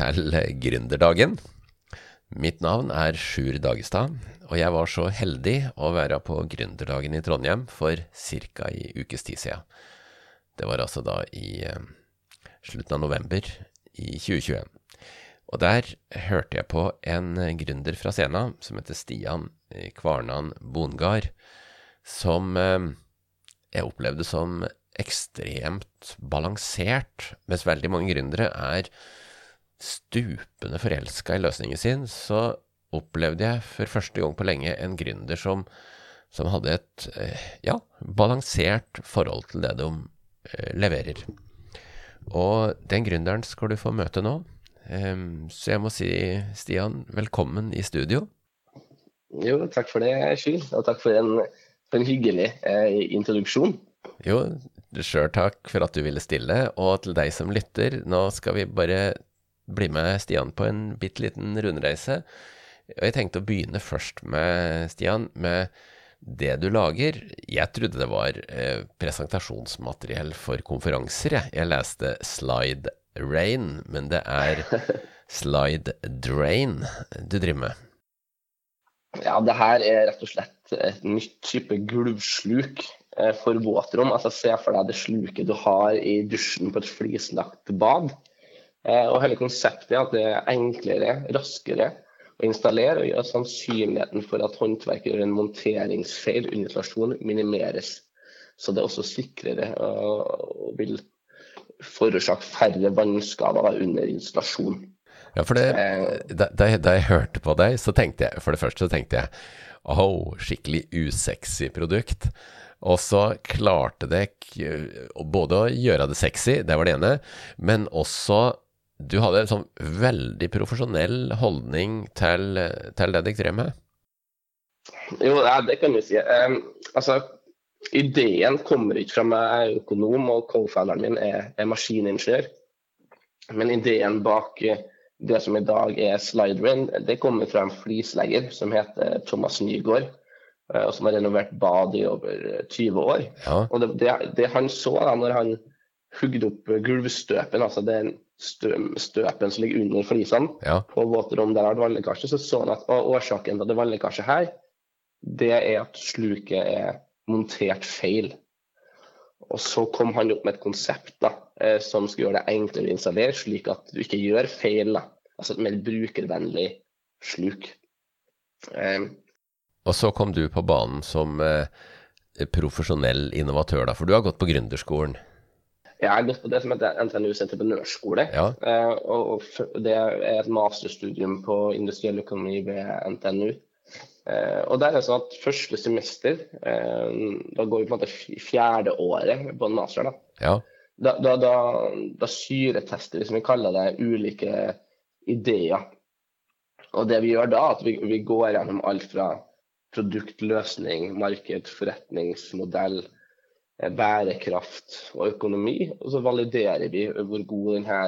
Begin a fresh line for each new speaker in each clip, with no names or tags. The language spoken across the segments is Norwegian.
Til Gründerdagen. Mitt navn er Sjur Dagestad, og jeg var så heldig å være på Gründerdagen i Trondheim for ca. ei ukes tid siden. Det var altså da i eh, slutten av november i 2021. Og der hørte jeg på en gründer fra Sena som heter Stian Kvarnan Bongard, som eh, jeg opplevde som ekstremt balansert, mens veldig mange gründere er stupende forelska i løsningen sin, så opplevde jeg for første gang på lenge en gründer som, som hadde et eh, ja, balansert forhold til det de eh, leverer. Og den gründeren skal du få møte nå. Um, så jeg må si, Stian, velkommen i studio.
Jo, takk for det, Sjur. Og takk for en, for en hyggelig eh, introduksjon.
Jo, sjøl takk for at du ville stille. Og til deg som lytter, nå skal vi bare bli med Stian på en bitte liten rundreise. Og jeg tenkte å begynne først med, Stian, med det du lager. Jeg trodde det var eh, presentasjonsmateriell for konferanser, jeg. Jeg leste Slide Rain, men det er Slide Drain du driver med.
Ja, det her er rett og slett et nytt type gulvsluk eh, for våtrom. Altså Se for deg det sluket du har i dusjen på et flislagt bad. Eh, og hele konseptet er at det er enklere, raskere å installere og gjøre sannsynligheten for at håndverker gjør en monteringsfeil under installasjon minimeres. Så det er også sikrere og vil forårsake færre vannskader under installasjon.
Ja, for det, eh. da, da, jeg, hørte på deg, så tenkte jeg For det første så tenkte jeg oh, skikkelig usexy produkt. Og så klarte dere både å gjøre det sexy, det var det ene, men også du hadde en sånn veldig profesjonell holdning til, til det dere drev med?
Jo, det kan du si. Um, altså, ideen kommer ikke fra meg. Jeg er økonom, og co-founderen min er, er, maskiningeniør. Men ideen bak det som i dag er Slideren, det kommer fra en flislegger som heter Thomas Nygaard. Eh, og som har renovert bad i over 20 år. Ja. Og det, det, det, han så da når han hugde opp gulvstøpen, altså den støpen som ligger under flisene ja. på våtrom der det har vært vannlekkasje, så så han at årsaken til at det er vannlekkasje her, det er at sluket er montert feil. Og så kom han opp med et konsept da, eh, som skulle gjøre det enklere å installere, slik at du ikke gjør feil. Da. Altså et mer brukervennlig sluk.
Um, Og så kom du på banen som eh, profesjonell innovatør, da, for du har gått på gründerskolen?
Jeg har gått på det som heter NTNUs entreprenørskole. Ja. Eh, og, det er et masterstudium på industriell økonomi ved NTNU. Eh, og der er det sånn at første semester, eh, da går vi på en måte fjerde året på en master, da. Ja. Da, da, da, da syretester vi, som vi kaller det, ulike ideer. Og det vi gjør da, at vi, vi går gjennom alt fra produkt, løsning, marked, forretningsmodell, bærekraft og økonomi. Og så validerer vi hvor god denne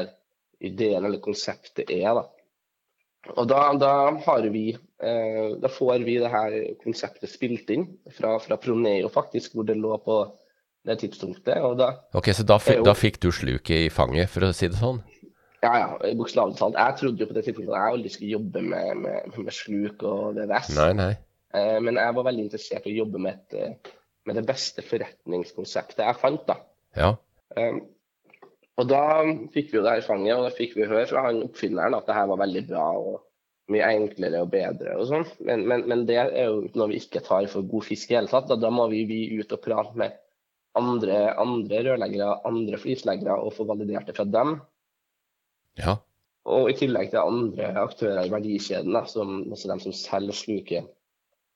ideen eller konseptet er. Da. Og da, da, vi, eh, da, får vi det her konseptet spilt inn fra, fra, Proneo, faktisk, hvor det lå på det tidspunktet. Da,
ok, Så da, da, fikk du sluket i fanget, for å si det sånn?
Ja, ja, bokstavelig talt. Jeg trodde jo på det tidspunktet at jeg aldri skulle jobbe med, med, med sluk og VVS.
Nei, nei.
Eh, men jeg var veldig interessert i å jobbe med et eh, med det beste forretningskonseptet jeg fant. da.
Ja.
Um, og da fikk vi jo det her fanget, og da fikk vi høre fra han oppfinneren at det her var veldig bra og mye enklere og bedre og sånn. Men, men, men, det er jo noe vi ikke tar for god fisk i hele tatt. Da, da må vi, vi, ut og prate med andre, andre rørleggere, andre flisleggere og få validert det fra dem.
Ja.
Og i tillegg til andre aktører i verdikjeden, da, som, altså de som selger sluket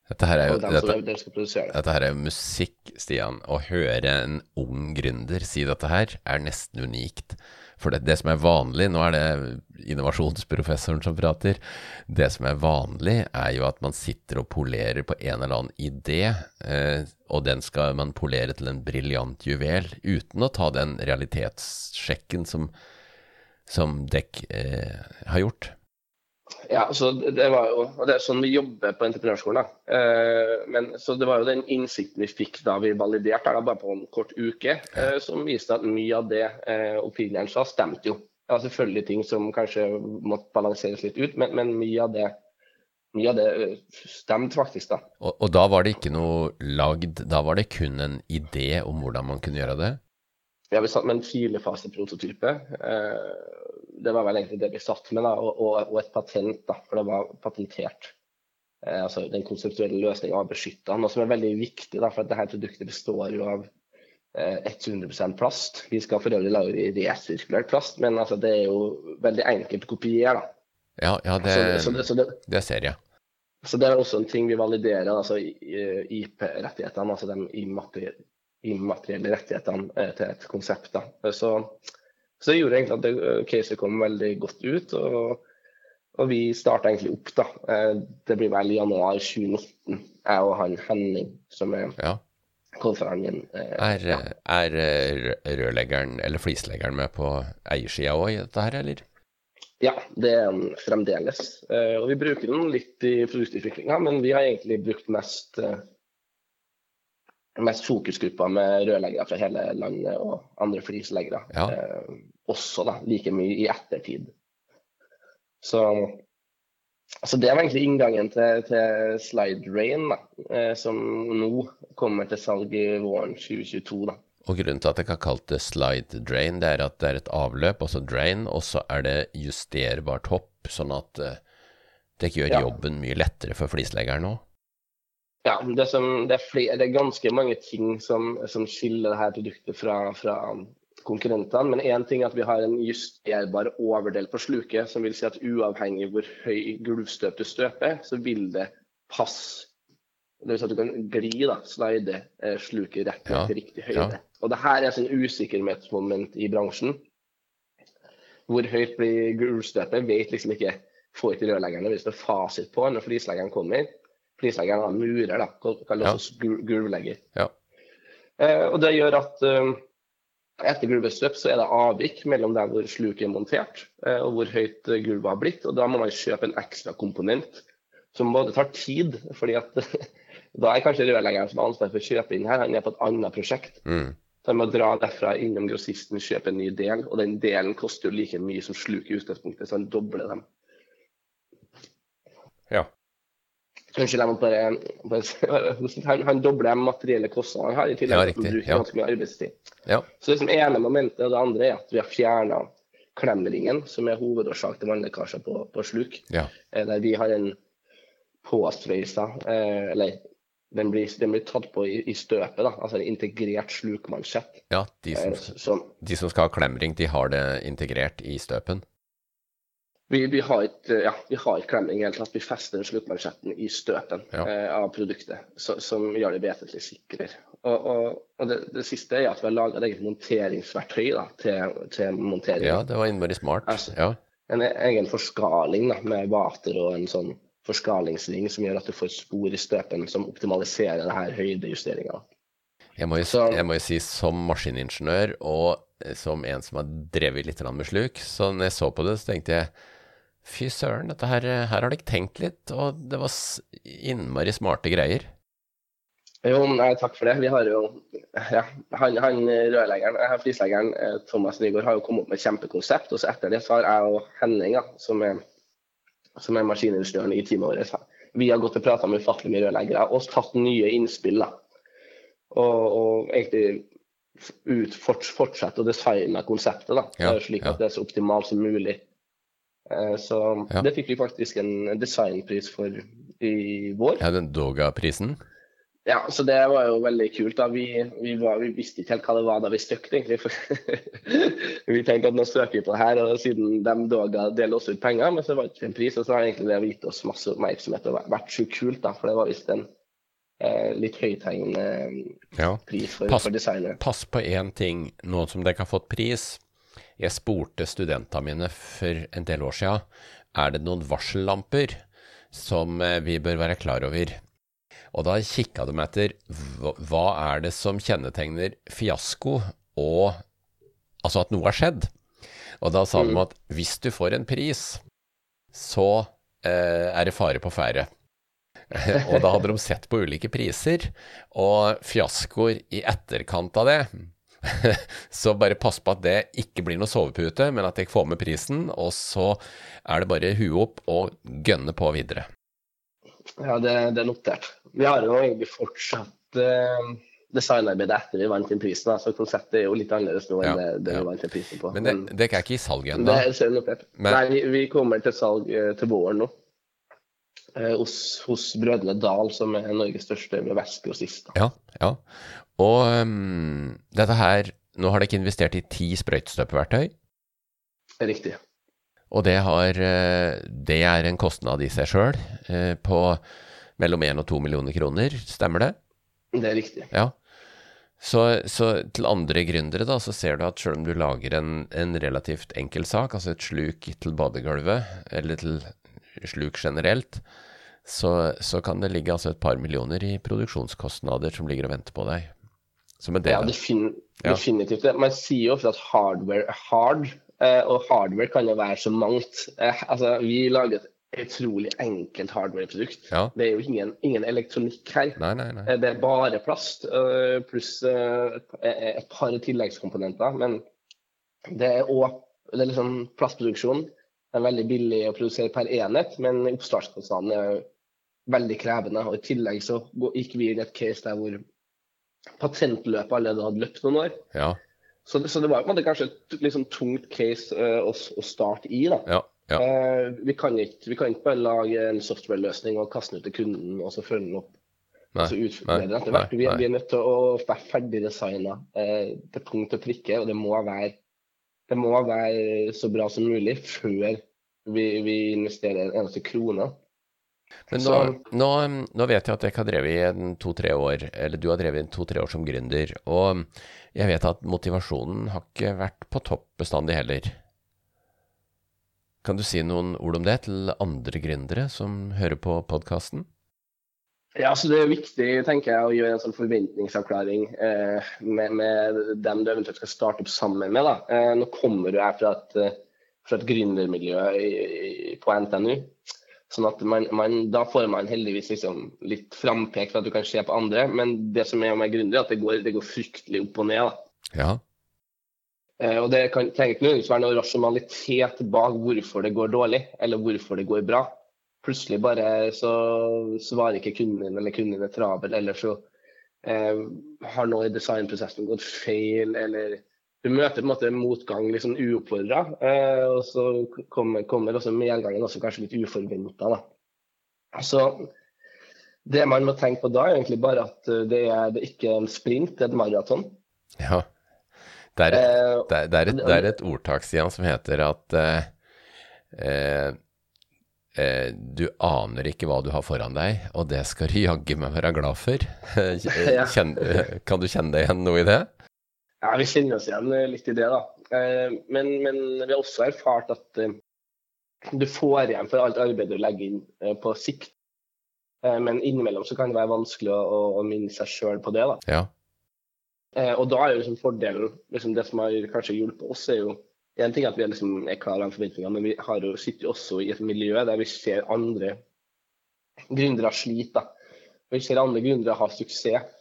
dette her er jo dette, dette her er jo musikk, Stian. Å høre en ung gründer si dette her, er nesten unikt. For det, det, som er vanlig, nå er det innovasjonsprofessoren som prater, det som er vanlig, er jo at man sitter og polerer på en eller annen idé, eh, og den skal man polere til en briljant juvel, uten å ta den realitetssjekken som, som dekk eh, har gjort.
Ja, så det var jo, og det er sånn vi jobber på entreprenørskolen. Eh, men, så Det var jo den innsikten vi fikk da vi validerte da, bare på en kort uke, eh, som viste at mye av det eh, opinionen sa, stemte jo. Det var selvfølgelig ting som kanskje måtte balanseres litt ut, men, men mye av det mye av det eh, stemte faktisk, da.
Og, og, da var det ikke noe lagd, da var det kun en idé om hvordan man kunne gjøre det?
Ja, vi satt med en filefaseprototype. Eh, det var vel egentlig det vi satt med, da, og, et patent, da, for det var patentert. Eh, altså Den konseptuelle løsninga var beskytta. Noe som er veldig viktig, da, for at dette produktet består jo av 100% plast. Vi skal for øvrig lage resirkulert plast, men altså, det er jo veldig enkelt å kopiere. da.
Ja, ja det, så, så det, så det, det, ser jeg.
Så Det er også en ting vi validerer, altså IP-rettighetene, altså de immaterielle rettighetene eh, til et konsept. da. Så, så det gjorde egentlig at caset kom veldig godt ut. og, og vi starta egentlig opp. da. Eh, det blir vel januar 2019, jeg og han Henning, som er ja.
Eh, er, ja. er rørleggeren eller flisleggeren med på eiersida òg i dette her, eller?
Ja, det er den fremdeles. Og vi bruker den litt i produktutviklinga, men vi har egentlig brukt mest, mest fokusgrupper med rørleggere fra hele landet og andre flisleggere. Ja. Eh, også da, like mye i ettertid. Så, så det var egentlig inngangen til, til Slide Rain, da, som nå kommer til salg i våren 2022. da.
Og grunnen til at jeg har kalt det slide drain, det er at det er et avløp, altså drain, og så er det justerbart hopp, sånn at det det gjør ja. jobben mye lettere for flisleggeren òg.
Ja, det, som, det, er flere, det, er ganske mange ting som, som skiller dette produktet fra, fra konkurrentene. Men én ting er at vi har en justerbar overdel på sluket, som vil si at uavhengig hvor høy gulvstøp du støper, så vil det passe det vil si at du kan gli, da, slide eh, sluket rett ja. til riktig høyde. Ja. Og det her er et sånn usikkerhetsmoment i bransjen. Hvor høyt blir gulvstøpet, vet liksom ikke får ikke rørleggerne hvis det er fasit på når flisleggeren kommer. Flisleggeren murer, da, kaller også ja. gulvlegger. Ja. Eh, og det gjør at eh, etter gulvstøp så er det avvik mellom der hvor sluket er montert eh, og hvor høyt gulvet har blitt. og Da må man kjøpe en ekstra komponent som både tar tid, fordi at Da er kanskje rørleggeren som har ansvar for å kjøpe inn her, han er på et annet prosjekt. Mm. Så han må dra derfra innom grossisten, kjøpe en ny del, og den delen koster jo like mye som sluket i utgangspunktet, så han dobler dem.
Ja.
Unnskyld, jeg må bare, bare han, han, dobler de materielle kostnadene han har, i tillegg til ja, bruker ja. ganske mye arbeidstid. Ja. Så det som ene momentet, og det andre er at vi har fjerna klemringen, som er hovedårsak til vannlekkasjer på, på sluk. Ja. Eh, der vi har en påsveisa, eh, eller den blir, den blir, tatt på i, i støpet, da, altså en integrert slukmansjett.
Ja, de som, eh, som, de som, skal ha klemring, de har det integrert i støpen?
Vi, vi har ikke ja, vi har ikke klemming i hele tatt. Vi fester sluttmansjetten i støpen ja. eh, av produktet, så, som gjør det vesentlig sikrere. Og, og, og det, det, siste er at vi har laga et eget monteringsverktøy da, til, til, montering.
Ja, det var innmari smart. Altså, ja.
En egen forskaling da, med vater og en sånn forskalingsring som gjør at du får spor i støpen som optimaliserer det her høydejusteringa.
Jeg jeg må jo si som maskiningeniør og som en som har drevet litt med sluk, så når jeg så på det, så tenkte jeg fy søren, dette her, her har ikke tenkt litt, og det var innmari smarte greier.
Jo, nei, takk for det. Vi har jo ja, han, han rørleggeren, flisleggeren eh, Thomas Nygaard har jo kommet opp med et kjempekonsept. Og så etter det så har jeg og Henning, ja, som er som er maskiningeniøren i teamet vårt. Vi har gått og prata med ufattelig mye rørleggere og tatt nye innspill. Da. Og, og egentlig ut, fortsette å designe konseptet da, ja, slik at ja. det er så optimalt som mulig. Eh, så ja. det fikk vi faktisk en designpris for i vår.
Ja, den Doga-prisen?
Ja, så det var jo veldig kult. da. Vi, vi, var, vi visste ikke helt hva det var da vi støkte, egentlig. For vi tenkte at nå søker vi på det her, og siden de Doga deler oss ut penger, men så var det ikke en pris, og så har egentlig det gitt oss masse oppmerksomhet og vært så kult, da. For det var visst en eh, litt høythengende ja. pris for, pass, for designer.
Pass på én ting nå som dere har fått pris. Jeg spurte studentene mine for en del år siden er det noen varsellamper som eh, vi bør være klar over. Og da kikka de etter hva er det som kjennetegner fiasko og Altså at noe har skjedd. Og da sa mm. de at hvis du får en pris, så eh, er det fare på ferde. og da hadde de sett på ulike priser, og fiaskoer i etterkant av det så bare pass på at det ikke blir noe sovepute, men at jeg får med prisen, og så er det bare huet opp og gønne på videre.
Ja, det, det er notert. Vi har jo egentlig fortsatt eh, designarbeidet etter vi vant den prisen. Så konseptet er jo litt annerledes nå enn ja, det, det ja. vi vant den prisen på.
Men det, det er ikke i salg ennå?
Nei, vi, vi, kommer til salg eh, til våren nå. Eh, hos, hos, brødrene Dal, som er Norges største vestgrossist.
Ja, ja. Og um, dette her Nå har dere investert i ti sprøytestøpeverktøy?
Riktig.
Og det, har, eh, det er en kostnad i seg sjøl på mellom 1 og 2 millioner kroner, stemmer det?
Det er riktig.
Ja. Så, så, til andre gründere, da, så ser du at selv om du lager en, en relativt enkel sak, altså et sluk til badegulvet, eller til sluk generelt, så, så kan det ligge altså et par millioner i produksjonskostnader som ligger og venter på deg.
Som Ja, defin definitivt. Ja. Man sier jo ofte at hardware er hard, eh, og hardware kan jo være så mangt. Eh, altså, vi lager et utrolig enkelt hardware-produkt. Ja. Det er jo ingen, ingen elektronikk her.
Nei, nei, nei.
Det er bare plast pluss et par tilleggskomponenter. Men det er òg liksom plastproduksjon. Det er veldig billig å produsere per enhet, men oppstartskostnaden er veldig krevende. Og I tillegg så gikk vi inn i et case der hvor patentløpet allerede hadde løpt noen år.
Ja.
Så, så det var på en måte kanskje et liksom, tungt case uh, å, å, starte i. da.
Ja. Ja.
Uh, vi, kan ikke, vi, kan ikke, bare lage en software-løsning og kaste den ut til kunden og så følge den opp. Nei, så utfordre etter hvert. Vi, vi, er nødt til å være ferdig designa uh, til punkt og prikke, og det må, være, det må være så bra som mulig før vi, vi investerer en eneste krone.
Men nå, nå, nå, vet jeg at dere har drevet i to-tre år, eller du har drevet i to-tre år som gründer. Og jeg vet at motivasjonen har ikke vært på topp bestandig heller. Kan du si noen ord om det til andre gründere som hører på podkasten?
Ja, så Det er viktig tenker jeg, å gjøre en sånn forventningsavklaring eh, med, med, dem du eventuelt skal starte opp sammen med. Eh, nå kommer du her fra et, eh, fra et gründermiljø på NTNU. Sånn at man, man, Da får man heldigvis liksom litt frampek for at du kan se på andre. Men det som er med gründere, er at det går, det går fryktelig opp og ned.
Da. Ja.
Eh, og Det kan, trenger ikke nødvendigvis være noe rasjonalitet bak hvorfor det går dårlig, eller hvorfor det går bra. Plutselig bare så svarer ikke kunden din, eller kunden din er travel, eller så eh, har noe i designprosessen gått feil, eller du møter på en måte motgang liksom uoppfordra, eh, og så kommer, kommer også medgangen også kanskje litt uforventa. Så det man må tenke på da, er egentlig bare at eh, det er, det er ikke en sprint, det er et maraton.
Ja. Det er, eh, det, er, det, er et, det er, et, ordtak, Stian, som heter at eh, eh, eh, du aner ikke hva du har foran deg, og det skal du jaggu meg være glad for. Kjen, kan du kjenne deg igjen noe i det?
Ja, vi kjenner oss igjen litt i det, da. Eh, men, men, vi har også erfart at eh, du får igjen for alt arbeidet du legger inn på sikt. Men innimellom så kan det være vanskelig å, å minne seg sjøl på det. da.
Ja.
Eh, og da er jo liksom fordelen liksom Det som har kanskje hjulpet oss, er jo en ting at vi er, liksom, er klar over forventningene, men vi har jo, sitter jo også i et miljø der vi ser andre gründere slite. Vi ser andre gründere ha suksess.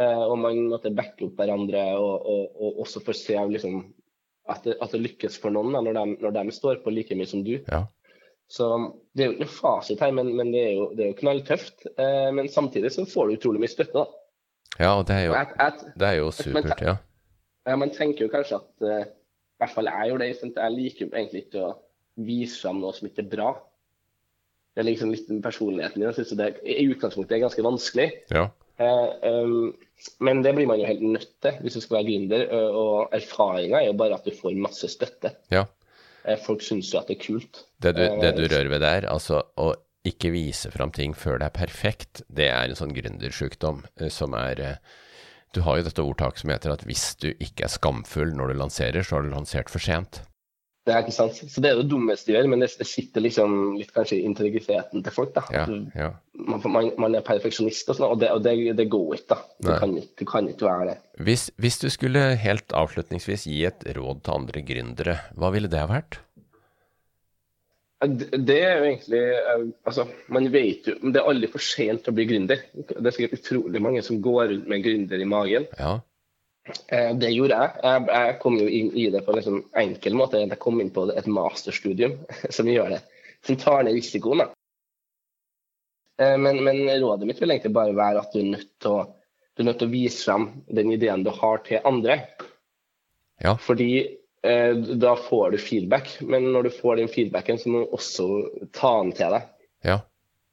Eh, og man måtte backe opp hverandre og, og, og også få se liksom, at, det, at, det, lykkes for noen da, når, de, når, de, står på like mye som du.
Ja.
Så Det er jo ikke noe fasit her, men, men det, er jo, det er jo knalltøft. Eh, men samtidig så får du utrolig mye støtte. da.
Ja, og det er jo, det er jo supert, ja.
ja. Man tenker jo kanskje at uh, I hvert fall jeg gjør det. Jeg liker egentlig ikke å vise fram noe som ikke er bra. Det er liksom litt personligheten din. Jeg synes det I utgangspunktet er ganske vanskelig.
Ja.
Uh, um, men det blir man jo helt nødt til hvis du skal være gründer. Uh, og erfaringa er jo bare at du får masse støtte.
Ja.
folk syns jo at det er kult.
Det du, det du rører ved der, altså å ikke vise fram ting før det er perfekt, det er en sånn gründersjukdom eh, som er eh, Du har jo dette ordtaket som heter at hvis du ikke er skamfull når du lanserer, så har du lansert for sent.
Det er ikke sant. Så det er det dummeste du gjør, men det, sitter liksom litt kanskje i integriteten til folk. da.
Ja, ja.
Man, man, man, er perfeksjonist og sånn, og, det, og det, det, går ikke. da. Det kan, du kan, ikke være det.
Hvis, hvis du skulle helt avslutningsvis gi et råd til andre gründere, hva ville det ha vært?
Det er jo egentlig eh, altså, Man vet jo Det er aldri for sent å bli gründer. Det er sikkert utrolig mange som går rundt med gründer i magen.
Ja.
Eh, det gjorde jeg. jeg. jeg. kom jo inn i det på en liksom enkel måte. Jeg kom inn på et masterstudium som gjør det, som tar ned risikoen. Eh, men, men, rådet mitt vil egentlig bare være at du er nødt til å, nødt til å vise frem den ideen du har til andre.
Ja.
Fordi eh, da får du feedback, men når du får den feedbacken, så må du også ta den til deg.
Ja.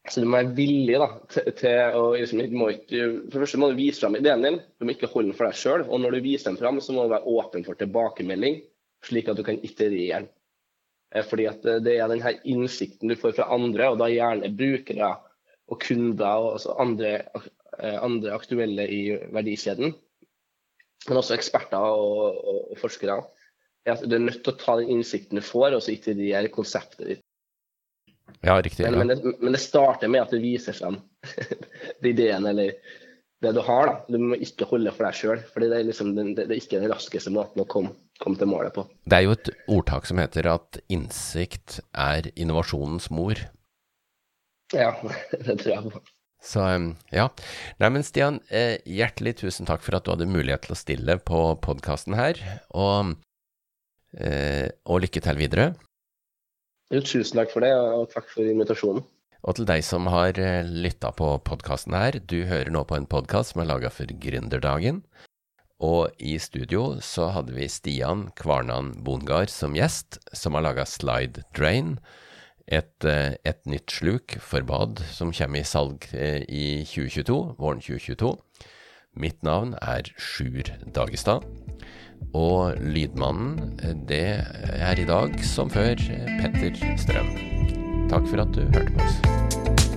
Så du må være villig da, til, til å liksom, ikke, For det første må du vise fram ideen din, du må ikke holde den for deg sjøl. Og når du viser den fram, så må du være åpen for tilbakemelding, slik at du kan iterere den. Eh, fordi at eh, det er denne innsikten du får fra andre, og da gjerne brukere og kunder og andre, eh, andre aktuelle i verdikjeden, men også eksperter og, og, og forskere, er at du er nødt til å ta den innsikten du får, og så iterere konseptet ditt.
Ja, riktig.
Men,
ja.
men, det, men, det, starter med at du viser frem ideen eller det du har. da. Du må ikke holde for deg sjøl, for det, liksom, det, det, er ikke den raskeste måten å komme, komme, til målet på.
Det er jo et ordtak som heter at innsikt er innovasjonens mor.
Ja, det tror jeg på.
Så ja. Nei, men Stian, eh, hjertelig tusen takk for at du hadde mulighet til å stille på podkasten her, og, eh, og lykke til videre.
Tusen takk for det, og takk for invitasjonen.
Og til deg som har eh, lytta på podkasten her, du hører nå på en podkast som er laga for Gründerdagen. Og i studio så hadde vi Stian Kvarnan Bongard som gjest, som har laga Slide Drain. Et, eh, et, nytt sluk for bad som kommer i salg eh, i 2022, våren 2022. Mitt navn er Sjur Dagestad. Og lydmannen, det er i dag, som før, Petter Strøm. Takk for at du hørte på oss.